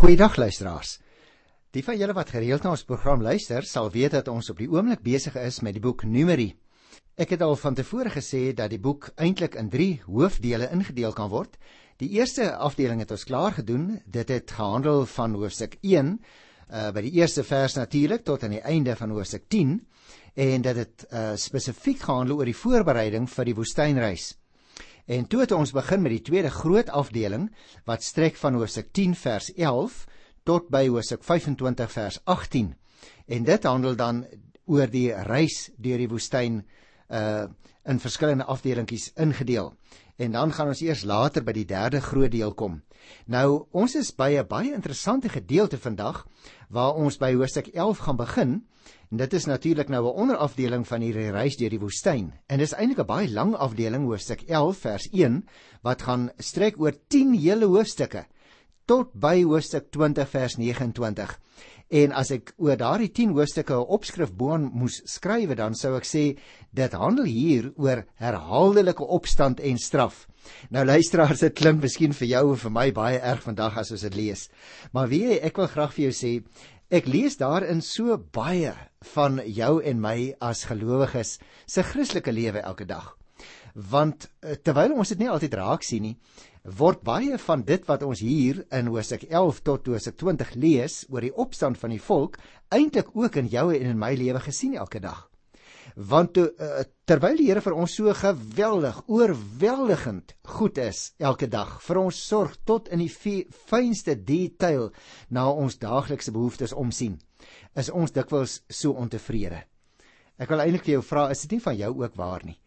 Goeiedag luisteraars. Die van julle wat gereeld na ons program luister, sal weet dat ons op die oomblik besig is met die boek Numeri. Ek het al van tevore gesê dat die boek eintlik in 3 hoofdele ingedeel kan word. Die eerste afdeling het ons klaar gedoen. Dit het gehandel van hoofstuk 1 uh by die eerste vers natuurlik tot aan die einde van hoofstuk 10 en dit het uh spesifiek gehandel oor die voorbereiding vir die woestynreis. En toe het ons begin met die tweede groot afdeling wat strek van hoofstuk 10 vers 11 tot by hoofstuk 25 vers 18. En dit handel dan oor die reis deur die woestyn uh in verskillende afdelingkies ingedeel. En dan gaan ons eers later by die derde groot deel kom. Nou, ons is by 'n baie interessante gedeelte vandag waar ons by hoofstuk 11 gaan begin. En dit is natuurlik nou 'n onderafdeling van hierdie reis deur die woestyn. En dis eintlik 'n baie lang afdeling, hoofstuk 11 vers 1, wat gaan strek oor 10 hele hoofstukke tot by hoofstuk 20 vers 29. En as ek oor daardie 10 hoofstukke 'n opskrif boon moes skryf, dan sou ek sê dit handel hier oor herhaaldelike opstand en straf. Nou luisteraars, dit klink miskien vir jou en vir my baie erg vandag as ons dit lees. Maar weet jy, ek wil graag vir jou sê, Ek lees daarin so baie van jou en my as gelowiges se Christelike lewe elke dag. Want eh, terwyl ons dit nie altyd raak sien nie, word baie van dit wat ons hier in Hosea 11 tot Hosea 20 lees oor die opstand van die volk eintlik ook in jou en in my lewe gesien elke dag. Want to, uh, terwyl die Here vir ons so geweldig oorweldigend goed is elke dag vir ons sorg tot in die fynste detail na ons daaglikse behoeftes omsien is ons dikwels so ontevrede. Ek wil eintlik vir jou vra is dit nie van jou ook waar nie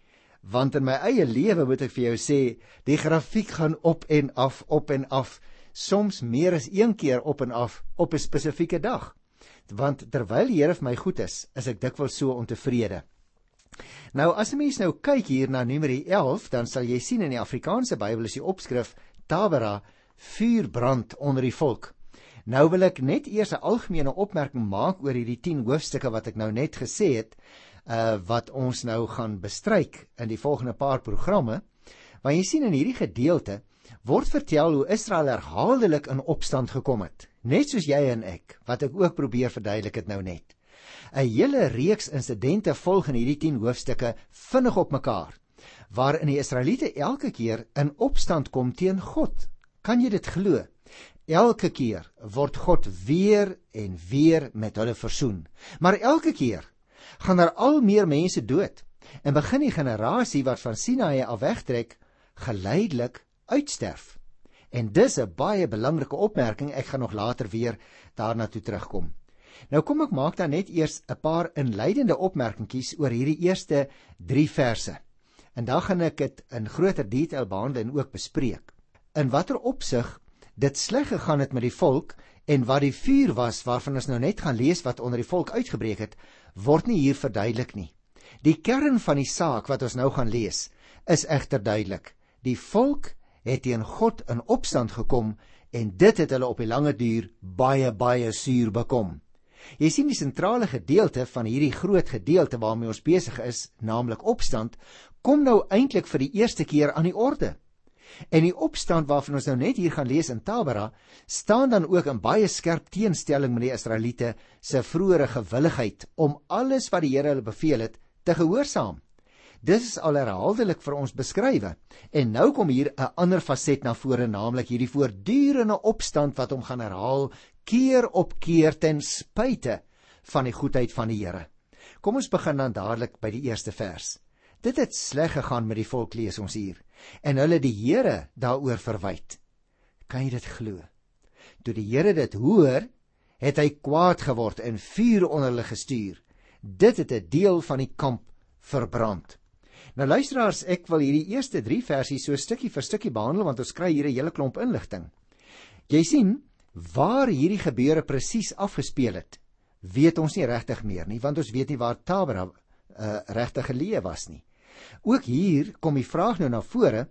want in my eie lewe moet ek vir jou sê die grafiek gaan op en af op en af. Soms meer as een keer op en af op 'n spesifieke dag. Want terwyl die Here vir my goed is is ek dikwels so ontevrede. Nou as 'n mens nou kyk hier na Numeri 11, dan sal jy sien in die Afrikaanse Bybel is die opskrif Tabera vuur brand onder die volk. Nou wil ek net eers 'n algemene opmerking maak oor hierdie 10 hoofstukke wat ek nou net gesê het, uh wat ons nou gaan bestryk in die volgende paar programme. Want jy sien in hierdie gedeelte word vertel hoe Israel herhaaldelik in opstand gekom het, net soos jy en ek, wat ek ook probeer verduidelik het nou net. 'n hele reeks insidente volg in hierdie 10 hoofstukke vinnig op mekaar waarin die Israeliete elke keer in opstand kom teen God. Kan jy dit glo? Elke keer word God weer en weer met hulle versoen. Maar elke keer gaan daar al meer mense dood en begin die generasie wat van Sinaï af wegtrek geleidelik uitsterf. En dis 'n baie belangrike opmerking. Ek gaan nog later weer daarna toe terugkom. Nou kom ek maak dan net eers 'n paar inleidende opmerkingies oor hierdie eerste 3 verse. En dan gaan ek dit in groter detail behandel en ook bespreek. In watter opsig dit sleg gegaan het met die volk en wat die vuur was waarvan ons nou net gaan lees wat onder die volk uitgebreek het, word nie hier verduidelik nie. Die kern van die saak wat ons nou gaan lees, is egter duidelik. Die volk het teen God in opstand gekom en dit het hulle op die lange duur baie baie suur bekom. Jy sien die sentrale gedeelte van hierdie groot gedeelte waarmee ons besig is, naamlik opstand, kom nou eintlik vir die eerste keer aan die orde. En die opstand waarvan ons nou net hier gaan lees in Tabera, staan dan ook in baie skerp teenstelling met die Israeliete se vroeëre gewilligheid om alles wat die Here hulle beveel het te gehoorsaam. Dis is al herhaaldelik vir ons beskrywe. En nou kom hier 'n ander faset na vore, naamlik hierdie voortdurende opstand wat hom gaan herhaal keer op keer ten spyte van die goedheid van die Here. Kom ons begin dan dadelik by die eerste vers. Dit het sleg gegaan met die volk lees ons hier en hulle die Here daaroor verwyd. Kan jy dit glo? Toe die Here dit hoor, het hy kwaad geword en vuur onder hulle gestuur. Dit het 'n deel van die kamp verbrand. Nou luisteraars, ek wil hierdie eerste 3 versies so stukkie vir stukkie behandel want ons kry hier 'n hele klomp inligting. Jy sien, Waar hierdie gebeure presies afgespeel het, weet ons nie regtig meer nie, want ons weet nie waar Tabera uh, regtig geleë was nie. Ook hier kom die vraag nou na vore: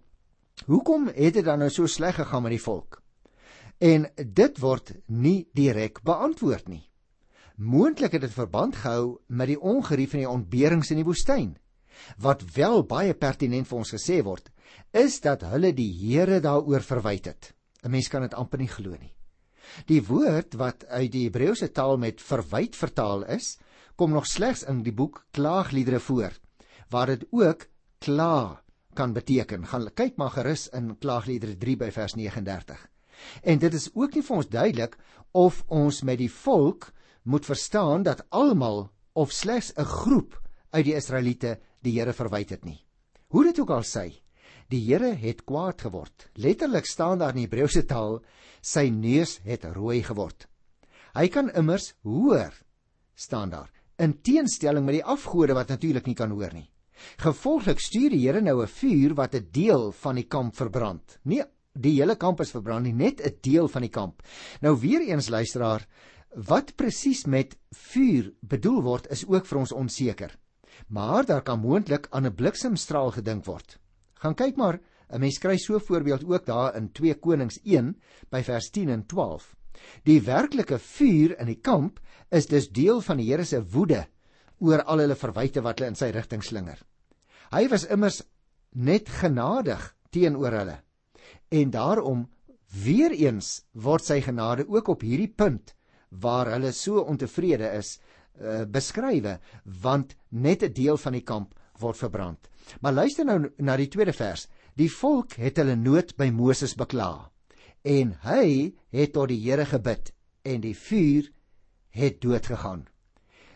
Hoekom het dit dan nou so sleg gegaan met die volk? En dit word nie direk beantwoord nie. Moontlik het dit verband gehou met die ongerief en die ontberings in die woestyn. Wat wel baie pertinent vir ons gesê word, is dat hulle die Here daaroor verwyd het. 'n Mens kan dit amper nie glo nie. Die woord wat uit die Hebreëse taal met verwyd vertaal is, kom nog slegs in die boek Klaagliedere voor, waar dit ook kla kan beteken. Gaan kyk maar gerus in Klaagliedere 3 by vers 39. En dit is ook nie vir ons duidelik of ons met die volk moet verstaan dat almal of slegs 'n groep uit die Israeliete die Here verwyd het nie. Hoe dit ook al sê, die Here het kwaad geword. Letterlik staan daar in die Hebreëse taal sy neus het rooi geword. Hy kan immers hoor staan daar in teenstelling met die afgode wat natuurlik nie kan hoor nie. Gevolglik stuur die Here nou 'n vuur wat 'n deel van die kamp verbrand. Nie die hele kamp is verbrand nie, net 'n deel van die kamp. Nou weer eens luisteraar, wat presies met vuur bedoel word is ook vir ons onseker. Maar daar kan moontlik aan 'n bliksemstraal gedink word. Gaan kyk maar, 'n mens kry so 'n voorbeeld ook daar in 2 Konings 1 by vers 10 en 12. Die werklike vuur in die kamp is dus deel van die Here se woede oor al hulle verwyte wat hulle in sy rigting slinger. Hy was immers net genadig teenoor hulle. En daarom weer eens word sy genade ook op hierdie punt waar hulle so ontevrede is uh, beskrywe want net 'n deel van die kamp word verbrand. Maar luister nou na die tweede vers. Die volk het hulle nood by Moses bekla en hy het tot die Here gebid en die vuur het dood gegaan.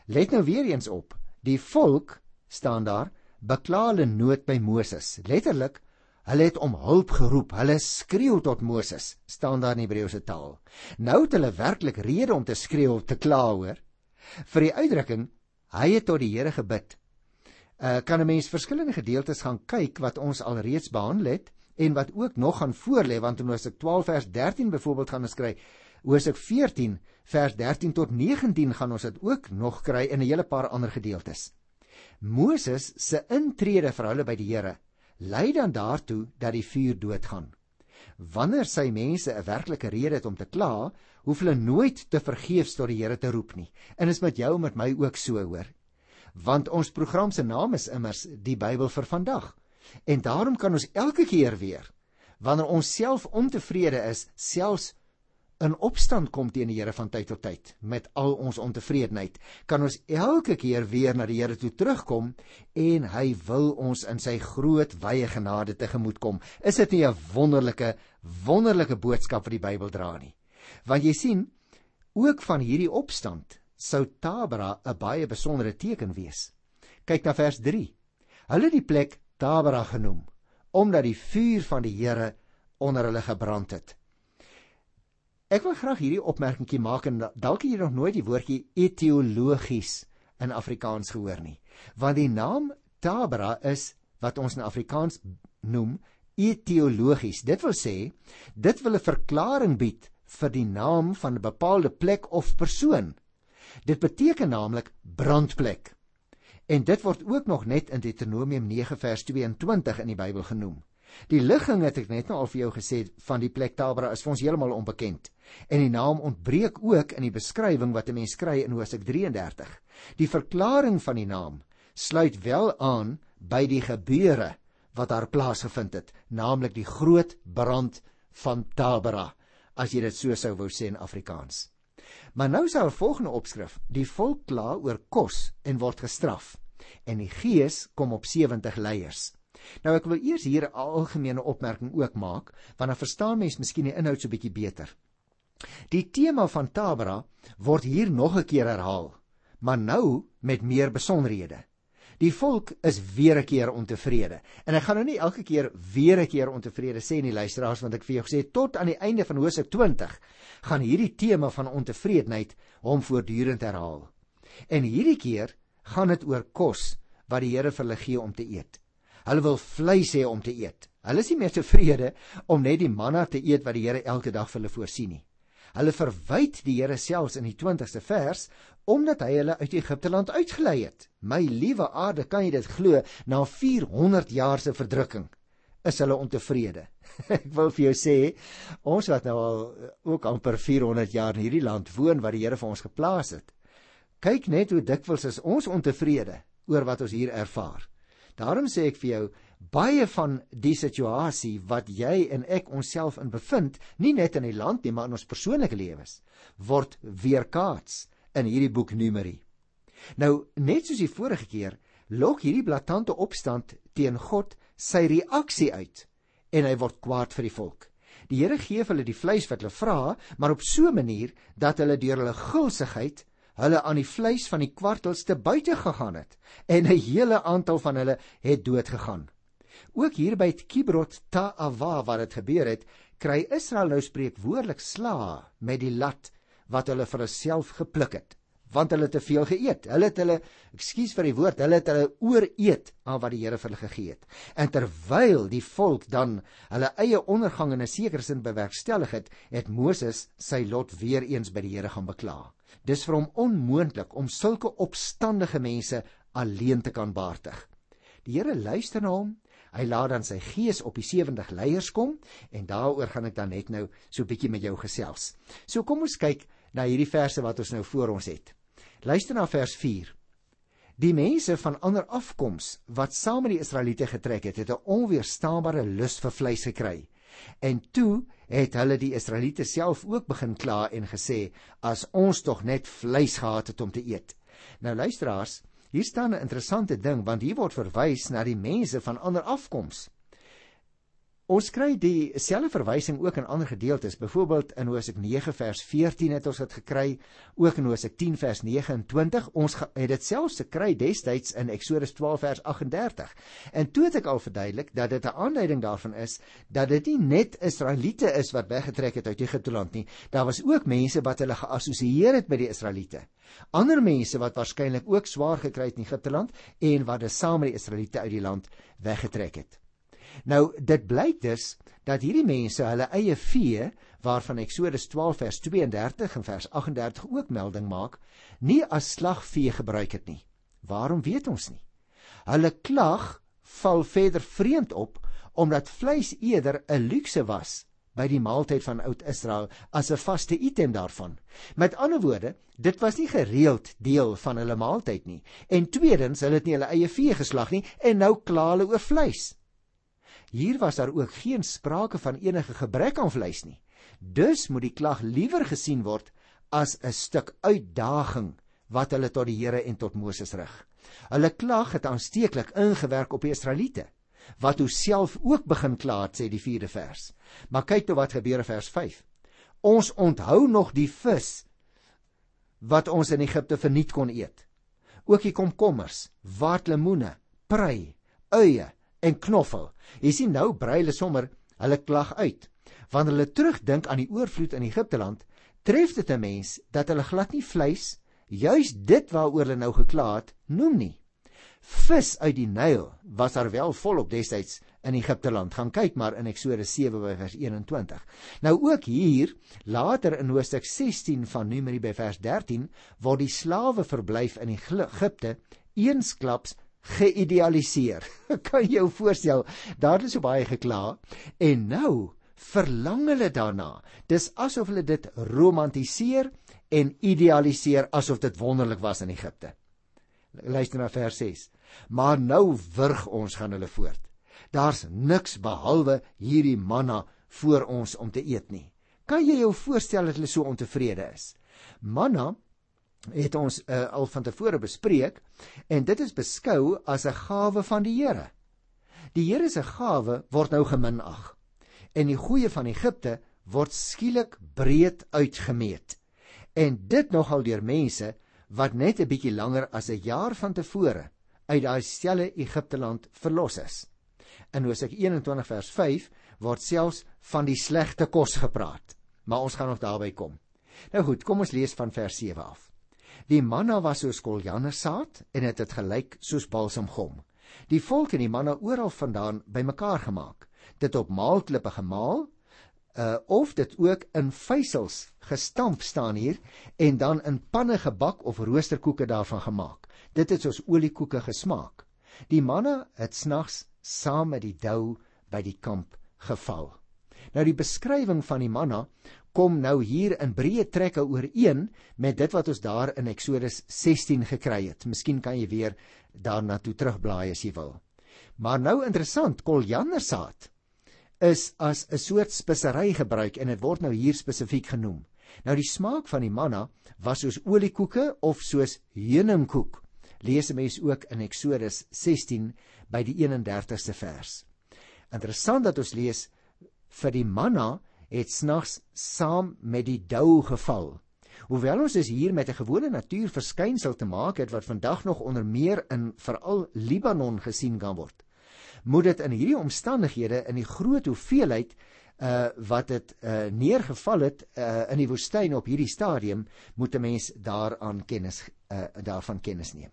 Let nou weer eens op. Die volk staan daar bekla hulle nood by Moses. Letterlik Hulle het om hulp geroep. Hulle skreeu tot Moses, staan daar in Hebreëse taal. Nou het hulle werklik rede om te skreeu of te kla hoor. Vir die uitdrukking hy het tot die Here gebid. Uh kan 'n mens verskillende gedeeltes gaan kyk wat ons alreeds behandel het en wat ook nog gaan voorlê want in Hosea 12 vers 13 byvoorbeeld gaan ons kry Hosea 14 vers 13 tot 19 gaan ons dit ook nog kry in 'n hele paar ander gedeeltes. Moses se intrede vir hulle by die Here lei dan daartoe dat die vuur doodgaan. Wanneer sy mense 'n werklike rede het om te kla, hoef hulle nooit te vergeefs tot die Here te roep nie. En is met jou en met my ook so hoor. Want ons program se naam is immers die Bybel vir vandag. En daarom kan ons elke keer weer wanneer ons self ontevrede is, selfs in opstand kom teen die Here van tyd tot tyd met al ons ontevredenheid, kan ons elke keer weer na die Here toe terugkom en hy wil ons in sy groot wye genade tegemoetkom. Is dit nie 'n wonderlike wonderlike boodskap wat die Bybel dra nie? Want jy sien, ook van hierdie opstand sou Tabera 'n baie besondere teken wees. Kyk na vers 3. Hulle die plek Tabera genoem omdat die vuur van die Here onder hulle gebrand het. Ek wil graag hierdie opmerkingie maak en dalk het jy nog nooit die woordjie etiologies in Afrikaans gehoor nie. Want die naam Tabra is wat ons in Afrikaans noem etiologies. Dit wil sê dit wil 'n verklaring bied vir die naam van 'n bepaalde plek of persoon. Dit beteken naamlik brandplek. En dit word ook nog net in Deuteronomium 9 vers 22 in die Bybel genoem. Die ligging het ek net nou al vir jou gesê van die plek Tabra is vir ons heeltemal onbekend. En die naam ontbreek ook in die beskrywing wat 'n mens kry in Hosea 33. Die verklaring van die naam sluit wel aan by die gebeure wat daar plaasgevind het, naamlik die groot brand van Tabra, as jy dit so sou wou sê in Afrikaans. Maar nou is daar 'n volgende opskrif. Die volk kla oor kos en word gestraf. En die gees kom op 70 leiers. Nou ek wil eers hier 'n algemene opmerking ook maak, want dan verstaan mens miskien die inhoud so bietjie beter. Die tema van Tabra word hier nog 'n keer herhaal, maar nou met meer besonderhede. Die volk is weer 'n keer ontevrede. En ek gaan nou nie elke keer weer 'n keer ontevrede sê nie, luisteraars, want ek vir jou gesê tot aan die einde van Hosea 20 gaan hierdie tema van ontevredenheid hom voortdurend herhaal. En hierdie keer gaan dit oor kos wat die Here vir hulle gee om te eet. Hulle wil vleis hê om te eet. Hulle is nie meer tevrede om net die manna te eet wat die Here elke dag vir hulle voorsien nie. Hulle verwyd die Here selfs in die 20ste vers omdat hy hulle uit Egipte land uitgelei het. My liewe aarde, kan jy dit glo? Na 400 jaar se verdrukking is hulle ontevrede. Ek wil vir jou sê, ons wat nou al eh, ook amper 400 jaar in hierdie land woon wat die Here vir ons geplaas het. Kyk net hoe dikwels is ons ontevrede oor wat ons hier ervaar. Daarom sê ek vir jou, baie van die situasie wat jy en ek onsself in bevind, nie net in die land nie, maar in ons persoonlike lewens, word weerkaats in hierdie boek Numeri. Nou, net soos die vorige keer, lok hierdie blaatante opstand teen God sy reaksie uit en hy word kwaad vir die volk. Die Here gee hulle die vleis wat hulle vra, maar op so 'n manier dat hulle deur hulle gulsigheid hulle aan die vleis van die kwartels te buite gegaan het en 'n hele aantal van hulle het dood gegaan. Ook hier by Kibrot Ta'ava waar dit gebeur het, kry Israel nou spreekwoordelik sla met die lat wat hulle vir hulself gepluk het want hulle het te veel geëet. Hulle het hulle, ekskuus vir die woord, hulle het hulle ooreet aan wat die Here vir hulle gegee het. En terwyl die volk dan hulle eie ondergang in 'n sekere sin bewerkstellig het, het Moses sy lot weer eens by die Here gaan bekla. Dis vir hom onmoontlik om sulke opstandige mense alleen te kan baartig. Die Here luister na hom. Hy laat dan sy gees op die 70 leiers kom en daaroor gaan ek dan net nou so 'n bietjie met jou gesels. So kom ons kyk na hierdie verse wat ons nou voor ons het. Luister na vers 4. Die mense van ander afkoms wat saam met die Israeliete getrek het, het 'n onweerstaanbare lus vir vleis gekry. En toe het hulle die Israeliete self ook begin kla en gesê: "As ons tog net vleis gehad het om te eet." Nou luisteraars, hier staan 'n interessante ding want hier word verwys na die mense van ander afkoms. Ons kry dieselfde verwysing ook in ander gedeeltes. Byvoorbeeld in Hosea 9 vers 14 het ons dit gekry, ook in Hosea 10 vers 29. Ons het dit selfs gekry destyds in Eksodus 12 vers 38. En toe het ek al verduidelik dat dit 'n aanduiding daarvan is dat dit nie net Israeliete is wat weggetrek het uit Egipte land nie. Daar was ook mense wat hulle geassosieer het met die Israeliete. Ander mense wat waarskynlik ook swaar gekry het in Egipte land en wat dus saam met die Israeliete uit die land weggetrek het. Nou dit blyk dus dat hierdie mense hulle eie vee waarvan Eksodus 12 vers 32 en vers 38 ook melding maak, nie as slagvee gebruik het nie. Waarom weet ons nie? Hulle klag val verder vreemd op omdat vleis eerder 'n luukse was by die maaltyd van oud Israel as 'n vaste item daarvan. Met ander woorde, dit was nie gereeld deel van hulle maaltyd nie. En tweedens, hulle het nie hulle eie vee geslag nie en nou kla hulle oor vleis. Hier was daar ook geen sprake van enige gebrek aan vleis nie. Dus moet die klag liewer gesien word as 'n stuk uitdaging wat hulle tot die Here en tot Moses rig. Hulle klag het aansteeklik ingewerk op die Israeliete wat hoe self ook begin kla het sê die 4de vers. Maar kyk toe wat gebeur in vers 5. Ons onthou nog die vis wat ons in Egipte verniet kon eet. Ook die komkommers, waterlemoene, prei, uie en knoffel. Jy sien nou brei hulle sommer hulle klag uit. Wanneer hulle terugdink aan die oorvloed in Egipte land, tref dit 'n mens dat hulle glad nie vleis, juis dit waaroor hulle nou gekla het, noem nie. Vis uit die Nyl was daar wel volop destyds in Egipte land. Gaan kyk maar in Eksodus 7 by vers 21. Nou ook hier later in hoofstuk 16 van Numeri by vers 13 word die slawe verblyf in Egipte eensklaps geïdealiseer. kan jy jou voorstel, daar het so baie gekla en nou verlang hulle daarna. Dis asof hulle dit romantiseer en idealiseer asof dit wonderlik was in Egipte. Luister na vers 6. Maar nou wurg ons gaan hulle voort. Daar's niks behalwe hierdie manna voor ons om te eet nie. Kan jy jou voorstel dat hulle so ontevrede is? Manna het ons uh, al van tevore bespreek en dit is beskou as 'n gawe van die Here. Die Here se gawe word nou geminag en die goeie van Egipte word skielik breed uitgemeet. En dit nogal deur mense wat net 'n bietjie langer as 'n jaar van tevore uit daai stelle Egipte land verlos is. In Hosea 21 vers 5 word selfs van die slegte kos gepraat, maar ons gaan nog daarby kom. Nou goed, kom ons lees van vers 7 af. Die manna was soos koljannesaad en dit het, het gelyk soos balsamgom. Die volk en die manna oral vandaan bymekaar gemaak. Dit op maalklippe gemaal, uh of dit ook in vysels gestamp staan hier en dan in panne gebak of roosterkoeke daarvan gemaak. Dit het soos oliekoeke gesmaak. Die manna het snags saam met die dou by die kamp geval. Nou die beskrywing van die manna kom nou hier in breë trekke ooreen met dit wat ons daar in Eksodus 16 gekry het. Miskien kan jy weer daarna toe terugblaai as jy wil. Maar nou interessant, koljandersaad is as 'n soort spesery gebruik en dit word nou hier spesifiek genoem. Nou die smaak van die manna was soos oliekoeke of soos heuningkoek. Lees 'n mens ook in Eksodus 16 by die 31ste vers. Interessant dat ons lees vir die manna het snags saam met die dou geval. Hoewel ons is hier met 'n gewone natuurverskynsel te maak het wat vandag nog onder meer in veral Libanon gesien kan word, moet dit in hierdie omstandighede in die groot hoeveelheid uh wat dit uh neergeval het uh in die woestyn op hierdie stadium moet 'n mens daaraan kennis uh daarvan kennis neem.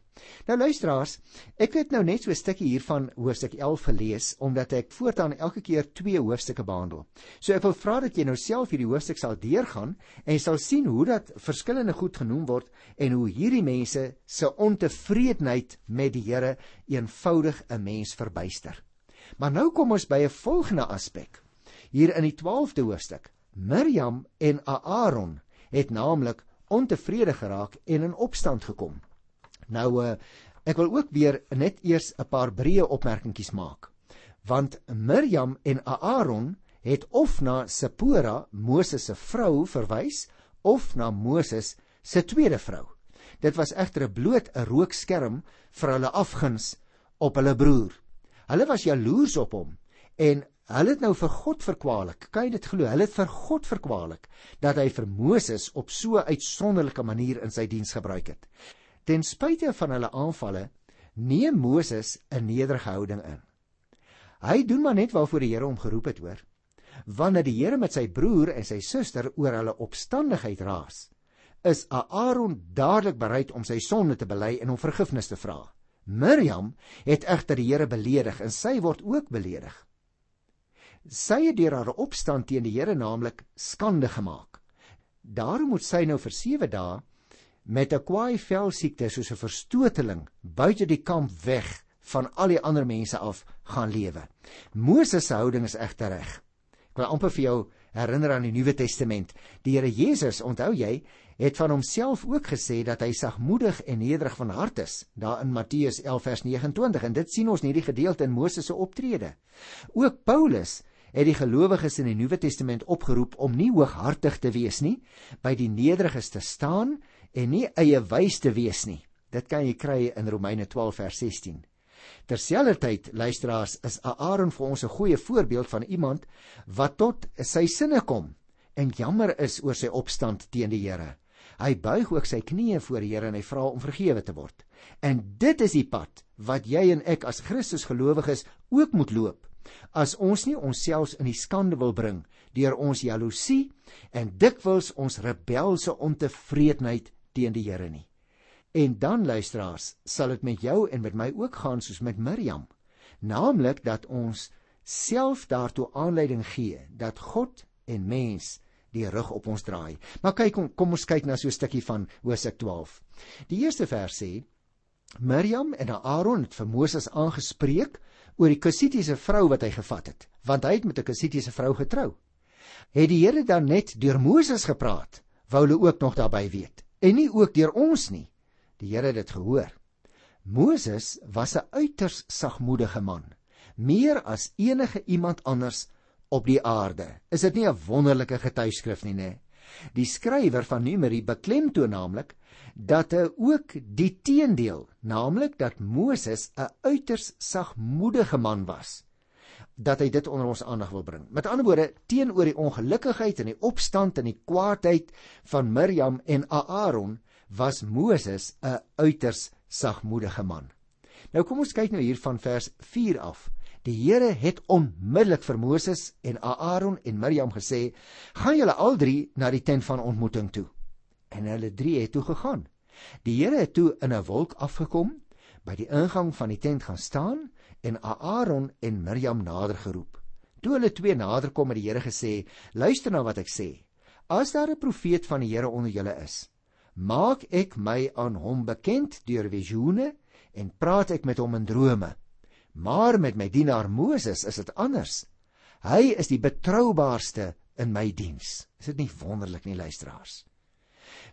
Nou luisteraars, ek het nou net so 'n stukkie hiervan hoofstuk 11 gelees omdat ek voortaan elke keer twee hoofstukke behandel. So ek wil vra dat jy nou self hierdie hoofstuk sal deurgaan en jy sal sien hoe dat verskillende goed genoem word en hoe hierdie mense se ontevredenheid met die Here eenvoudig 'n mens verbuister. Maar nou kom ons by 'n volgende aspek hier in die 12de hoofstuk. Miriam en Aaron het naamlik ontevrede geraak en in opstand gekom. Nou uh, ek wil ook weer net eers 'n paar breë opmerkingies maak. Want Miriam en Aaron het of na Sipora, Moses se vrou verwys of na Moses se tweede vrou. Dit was egter 'n bloot 'n rookskerm vir hulle afguns op hulle broer. Hulle was jaloers op hom en Hulle het nou vir God verkwalik. Kyk dit glo, hulle het vir God verkwalik dat hy vir Moses op so 'n uitsonderlike manier in sy diens gebruik het. Ten spyte van hulle aanvalle, neem Moses 'n nederige houding in. Hy doen maar net waarvoor die Here hom geroep het, hoor. Wanneer die Here met sy broer en sy suster oor hulle opstandigheid raas, is Aaron dadelik bereid om sy sonde te bely en om vergifnis te vra. Miriam het egter die Here beledig en sy word ook beledig. Sy het deur haar opstand teen die Here naamlik skande gemaak. Daarom moet sy nou vir 7 dae met 'n kwaai velsiekte soos 'n verstoteling buite die kamp weg van al die ander mense af gaan lewe. Moses se houding is egter reg. Ek wil amper vir jou herinner aan die Nuwe Testament. Die Here Jesus, onthou jy, het van homself ook gesê dat hy sagmoedig en nederig van hart is, daar in Matteus 11 vers 29 en dit sien ons in hierdie gedeelte in Moses se optrede. Ook Paulus het die gelowiges in die Nuwe Testament opgeroep om nie hooghartig te wees nie, by die nederiges te staan en nie eie wys te wees nie. Dit kan jy kry in Romeine 12 vers 16. Terselfdertyd, luisteraars, is Aaron vir ons 'n goeie voorbeeld van iemand wat tot sy sinne kom en jammer is oor sy opstand teen die Here. Hy buig ook sy knieë voor die Here en hy vra om vergewe te word. En dit is die pad wat jy en ek as Christus gelowiges ook moet loop as ons nie onsself in die skande wil bring deur ons jaloesie en dikwels ons rebelse ontevredenheid teen die Here nie. En dan luisteraars, sal dit met jou en met my ook gaan soos met Miriam, naamlik dat ons self daartoe aanleiding gee dat God en mens die rug op ons draai. Maar kyk kom, kom ons kyk na so 'n stukkie van Hosea 12. Die eerste vers sê Miriam en Aaron het vir Moses aangespreek oor die Kusitiese vrou wat hy gevat het, want hy het met 'n Kusitiese vrou getrou. Het die Here dan net deur Moses gepraat, wou hulle ook nog daarby weet, en nie ook deur ons nie. Die Here het dit gehoor. Moses was 'n uiters sagmoedige man, meer as enige iemand anders op die aarde. Is dit nie 'n wonderlike getuieskrif nie, nê? Die skrywer van Numeri beklemtoon naamlik dat hy ook die teendeel, naamlik dat Moses 'n uiters sagmoedige man was, dat hy dit onder ons aandag wil bring. Met ander woorde, teenoor die ongelukkigheid en die opstand en die kwaadheid van Miriam en Aaron was Moses 'n uiters sagmoedige man. Nou kom ons kyk nou hier van vers 4 af. Die Here het onmiddellik vir Moses en Aaron en Miriam gesê: "Gaan julle al drie na die tent van ontmoeting toe." en hulle drie het toe gegaan. Die Here het toe in 'n wolk afgekom, by die ingang van die tent gaan staan en Aaron en Miriam nader geroep. Toe hulle twee nader kom het die Here gesê: "Luister na wat ek sê. As daar 'n profeet van die Here onder julle is, maak ek my aan hom bekend deur visioene en praat ek met hom in drome. Maar met my dienaar Moses is dit anders. Hy is die betroubaarste in my diens." Is dit nie wonderlik nie, luisteraars?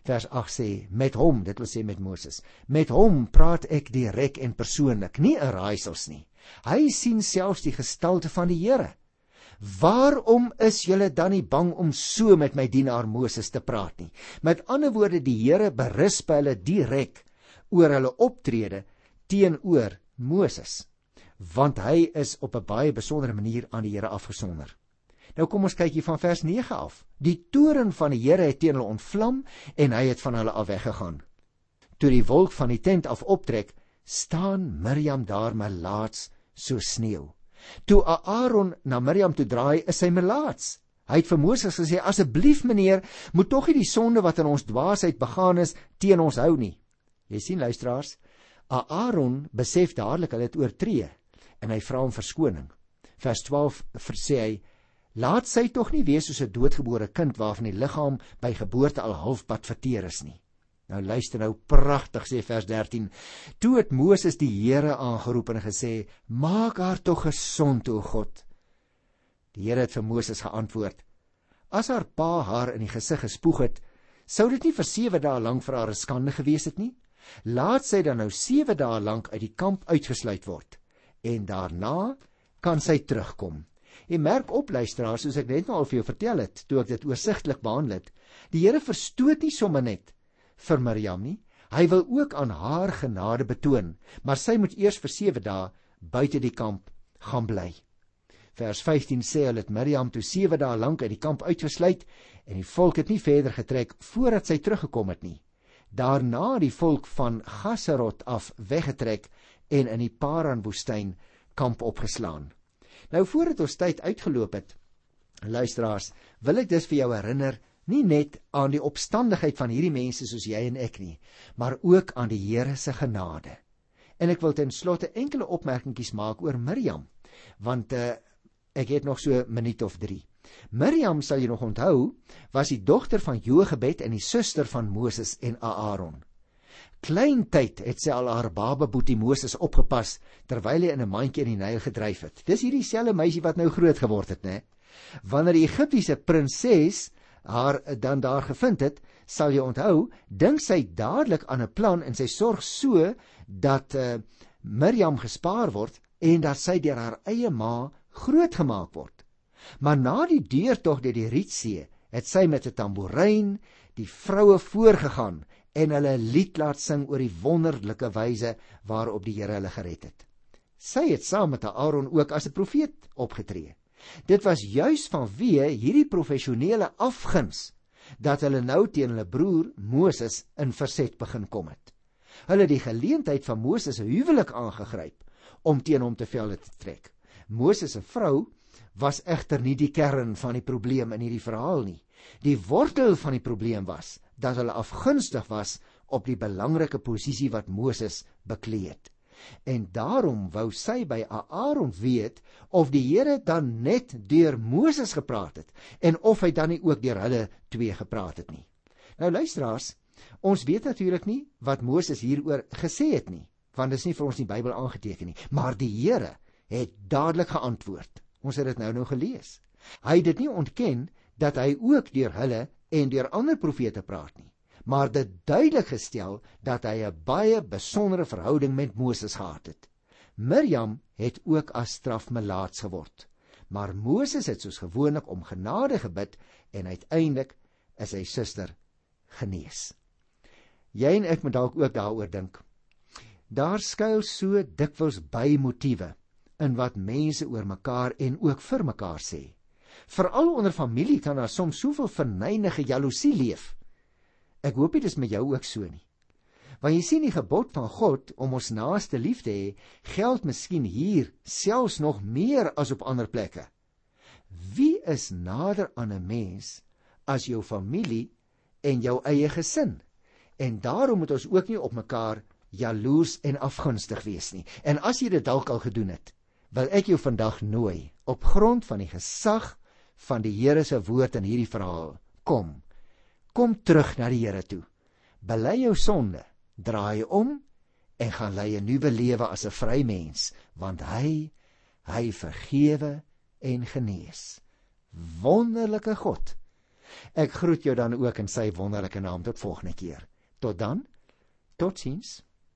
vers 8 sê met hom dit wil sê met Moses met hom praat ek direk en persoonlik nie in raaisels nie Hy sien selfs die gestalte van die Here. Waarom is julle dan nie bang om so met my dienaar Moses te praat nie? Met ander woorde, die Here berisp hulle direk oor hulle optrede teenoor Moses, want hy is op 'n baie besondere manier aan die Here afgesonder. Nou kom ons kyk hier van vers 9 af. Die toren van die Here het teen hulle ontvlam en hy het van hulle af weggegaan. Toe die wolk van die tent af optrek, staan Miriam daar melaats so sneeu. Toe Aaron na Miriam toe draai, is hy melaats. Hy het vir Moses gesê: "Asseblief meneer, moet tog nie die sonde wat in ons dwaasheid begaan is teen ons hou nie." Jy sien luisteraars, Aaron besef dadelik hulle het oortree en hy vra om verskoning. Vers 12 sê hy: "Laat sy tog nie wees soos 'n doodgebore kind waarvan die liggaam by geboorte al halfpad verteer is nie." Nou luister nou pragtig sê vers 13. Toe het Moses die Here aangeroep en gesê: "Maak haar tog gesond, o God." Die Here het vir Moses geantwoord: "As haar pa haar in die gesig gespoeg het, sou dit nie vir 7 dae lank vir haar 'n skande gewees het nie. Laat sy dan nou 7 dae lank uit die kamp uitgesluit word en daarna kan sy terugkom." En merk op luisteraars, soos ek net nou al vir jou vertel het, toe ek dit oorsigtelik behandel het, die Here verstoot nie sommer net vir Miriam nie. Hy wil ook aan haar genade betoon, maar sy moet eers vir 7 dae buite die kamp gaan bly. Vers 15 sê hulle het Miriam toe 7 dae lank uit die kamp uitgesluit en die volk het nie verder getrek voordat sy teruggekom het nie. Daarna die volk van Gasserot af weggetrek en in die Paran woestyn kamp opgeslaan. Nou voordat ons tyd uitgeloop het, luisteraars, wil ek dus vir jou herinner nie net aan die opstandigheid van hierdie mense soos jy en ek nie, maar ook aan die Here se genade. En ek wil ten slotte enkele opmerkingies maak oor Miriam, want uh, ek het nog so 'n minuut of 3. Miriam, sal jy nog onthou, was die dogter van Jogebed en die suster van Moses en Aaron. Klein tyd het sy al haar baba boetie Moses opgepas terwyl hy in 'n mandjie in die Nyl gedryf het. Dis hierdie selfde meisie wat nou groot geword het, né? Wanneer die Egiptiese prinses haar dan daar gevind het, sal jy onthou, dink sy dadelik aan 'n plan en sy sorg so dat uh, Miriam gespaar word en dat sy deur haar eie ma grootgemaak word. Maar na die deurtog deur die Rietsee, het sy met 'n tamboerijn die vroue voorgegaan en hulle 'n lied laat sing oor die wonderlike wyse waarop die Here hulle gered het. Sy het saam met Aaron ook as 'n profeet opgetree. Dit was juis vanweë hierdie professionele afguns dat hulle nou teen hulle broer Moses in verset begin kom het. Hulle het die geleentheid van Moses se huwelik aangegryp om teen hom te velde te trek. Moses se vrou was egter nie die kern van die probleem in hierdie verhaal nie. Die wortel van die probleem was dat hulle afgunstig was op die belangrike posisie wat Moses bekleed het. En daarom wou sy by Aaron weet of die Here dan net deur Moses gepraat het en of hy dan nie ook deur hulle twee gepraat het nie. Nou luisteraars, ons weet natuurlik nie wat Moses hieroor gesê het nie, want dit is nie vir ons in die Bybel aangeteken nie, maar die Here het dadelik geantwoord. Ons het dit nou nou gelees. Hy het dit nie ontken dat hy ook deur hulle en deur ander profete praat nie maar dit duidelik gestel dat hy 'n baie besondere verhouding met Moses gehad het. Miriam het ook as straf melaats geword. Maar Moses het soos gewoonlik om genade gebid en uiteindelik is sy suster genees. Jy en ek moet dalk ook daaroor dink. Daar skuil so dikwels by motiewe in wat mense oor mekaar en ook vir mekaar sê. Veral onder familie kan daar soms soveel verneinige jaloesie leef Ek hoop dit is met jou ook so nie. Want jy sien die gebod van God om ons naaste lief te hê, geld miskien hier selfs nog meer as op ander plekke. Wie is nader aan 'n mens as jou familie en jou eie gesin? En daarom moet ons ook nie op mekaar jaloers en afgunstig wees nie. En as jy dit dalk al gedoen het, wil ek jou vandag nooi op grond van die gesag van die Here se woord in hierdie verhaal. Kom, Kom terug na die Here toe. Bely jou sonde, draai om en gaan lei 'n nuwe lewe as 'n vry mens, want hy hy vergewe en genees. Wonderlike God. Ek groet jou dan ook in sy wonderlike naam tot volgende keer. Tot dan. Totsiens.